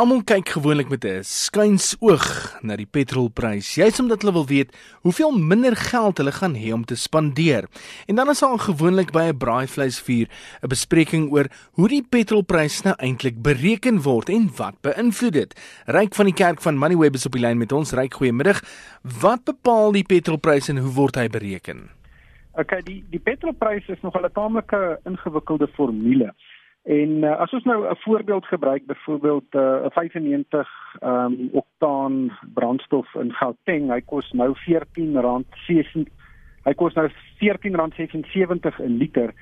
Almal kyk gewoonlik met 'n skuins oog na die petrolprys, juis omdat hulle wil weet hoeveel minder geld hulle gaan hê om te spandeer. En dan is daar gewoonlik by 'n braaivleisvuur 'n bespreking oor hoe die petrolprys nou eintlik bereken word en wat beïnvloed dit. Ryk van die kerk van Moneyweb is op die lyn met ons. Ryk, goeiemiddag. Wat bepaal die petrolprys en hoe word hy bereken? Okay, die die petrolprys is nog 'n taamlike ingewikkelde formule. En uh, as ons nou 'n voorbeeld gebruik, byvoorbeeld eh, 'n uh, 95 ehm um, oktaan brandstof in Gauteng, hy kos nou R14.16 hy kos nou R14.76 'n liter.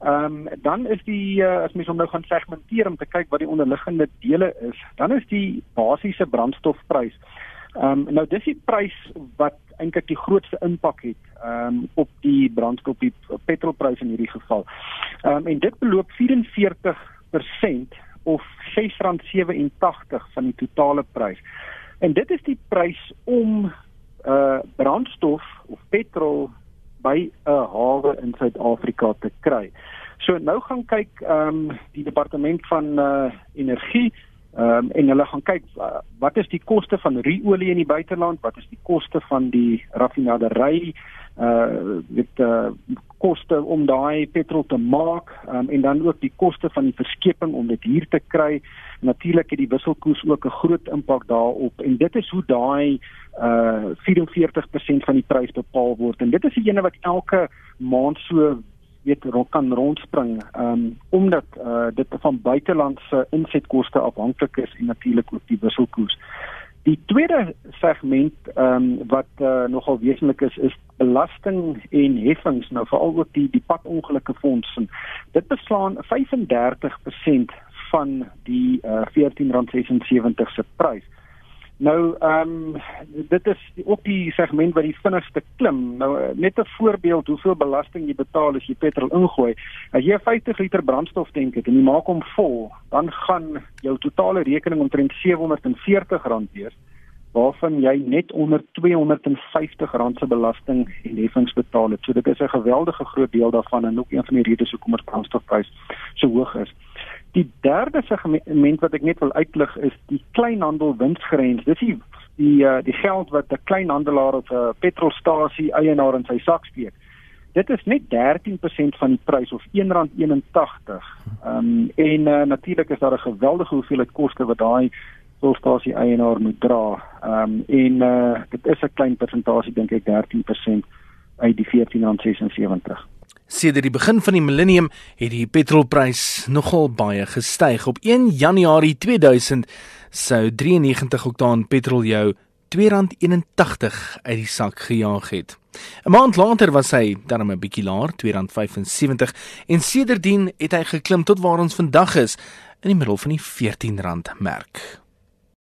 Ehm um, dan is die uh, as mens hom nou gaan segmenteer om te kyk wat die onderliggende dele is, dan is die basiese brandstofprys. Ehm um, nou dis die prys wat eintlik die grootste impak het ehm um, op die brandstof die petrolprys in hierdie geval. Ehm um, en dit beloop 44% of R6.87 van die totale prys. En dit is die prys om uh brandstof of petrol by 'n hawe in Suid-Afrika te kry. So nou gaan kyk ehm um, die departement van uh energie Ehm um, en hulle gaan kyk uh, wat is die koste van ruolie in die buiteland, wat is die koste van die raffinaderry, uh met uh koste om daai petrol te maak, um, en dan ook die koste van die verskeping om dit hier te kry. Natuurlik het die wisselkoers ook 'n groot impak daarop en dit is hoe daai uh 44% van die prys bepaal word. En dit is die ene wat elke maand so weet kan rondspring um, omdat uh, dit van buitelandse insetkoste afhanklik is en natuurlik ook die wisselkoers. Die tweede segment um, wat uh, nogal wesentlik is is belasting en heffings nou veral ook die die padongelukke fonds. Dit beslaan 35% van die uh, R14.76 se prys. Nou ehm um, dit is ook die segment wat die vinnigste klim. Nou eh, net 'n voorbeeld hoeveel belasting jy betaal as jy petrol ingooi. As jy 50 liter brandstof tank het en jy maak hom vol, dan gaan jou totale rekening omtrent R740 wees waarvan jy net onder R250 se belasting en heffings betaal het. So dit is 'n geweldige groot deel daarvan en ook een van die redes hoekom die brandstofprys so hoog is. Die derde segment wat ek net wil uitlig is die kleinhandel winsgrens. Dis die die uh, die geld wat 'n kleinhandelaar of 'n petrolstasie eienaar in sy sak steek. Dit is net 13% van die prys of R1.81. Ehm um, en uh, natuurlik is daar 'n geweldige hoeveelheid koste wat daai petrolstasie eienaar moet dra. Ehm um, en uh, dit is 'n klein persentasie dink ek 13% uit die R14.76. Sedert die begin van die millennium het die petrolprys nogal baie gestyg. Op 1 Januarie 2000 sou 93 oktaan petrol jou R2.81 uit die sak gejaag het. 'n Maand later was hy dan 'n bietjie laer, R2.75 en sedertdien het hy geklim tot waar ons vandag is in die middel van die R14 merk.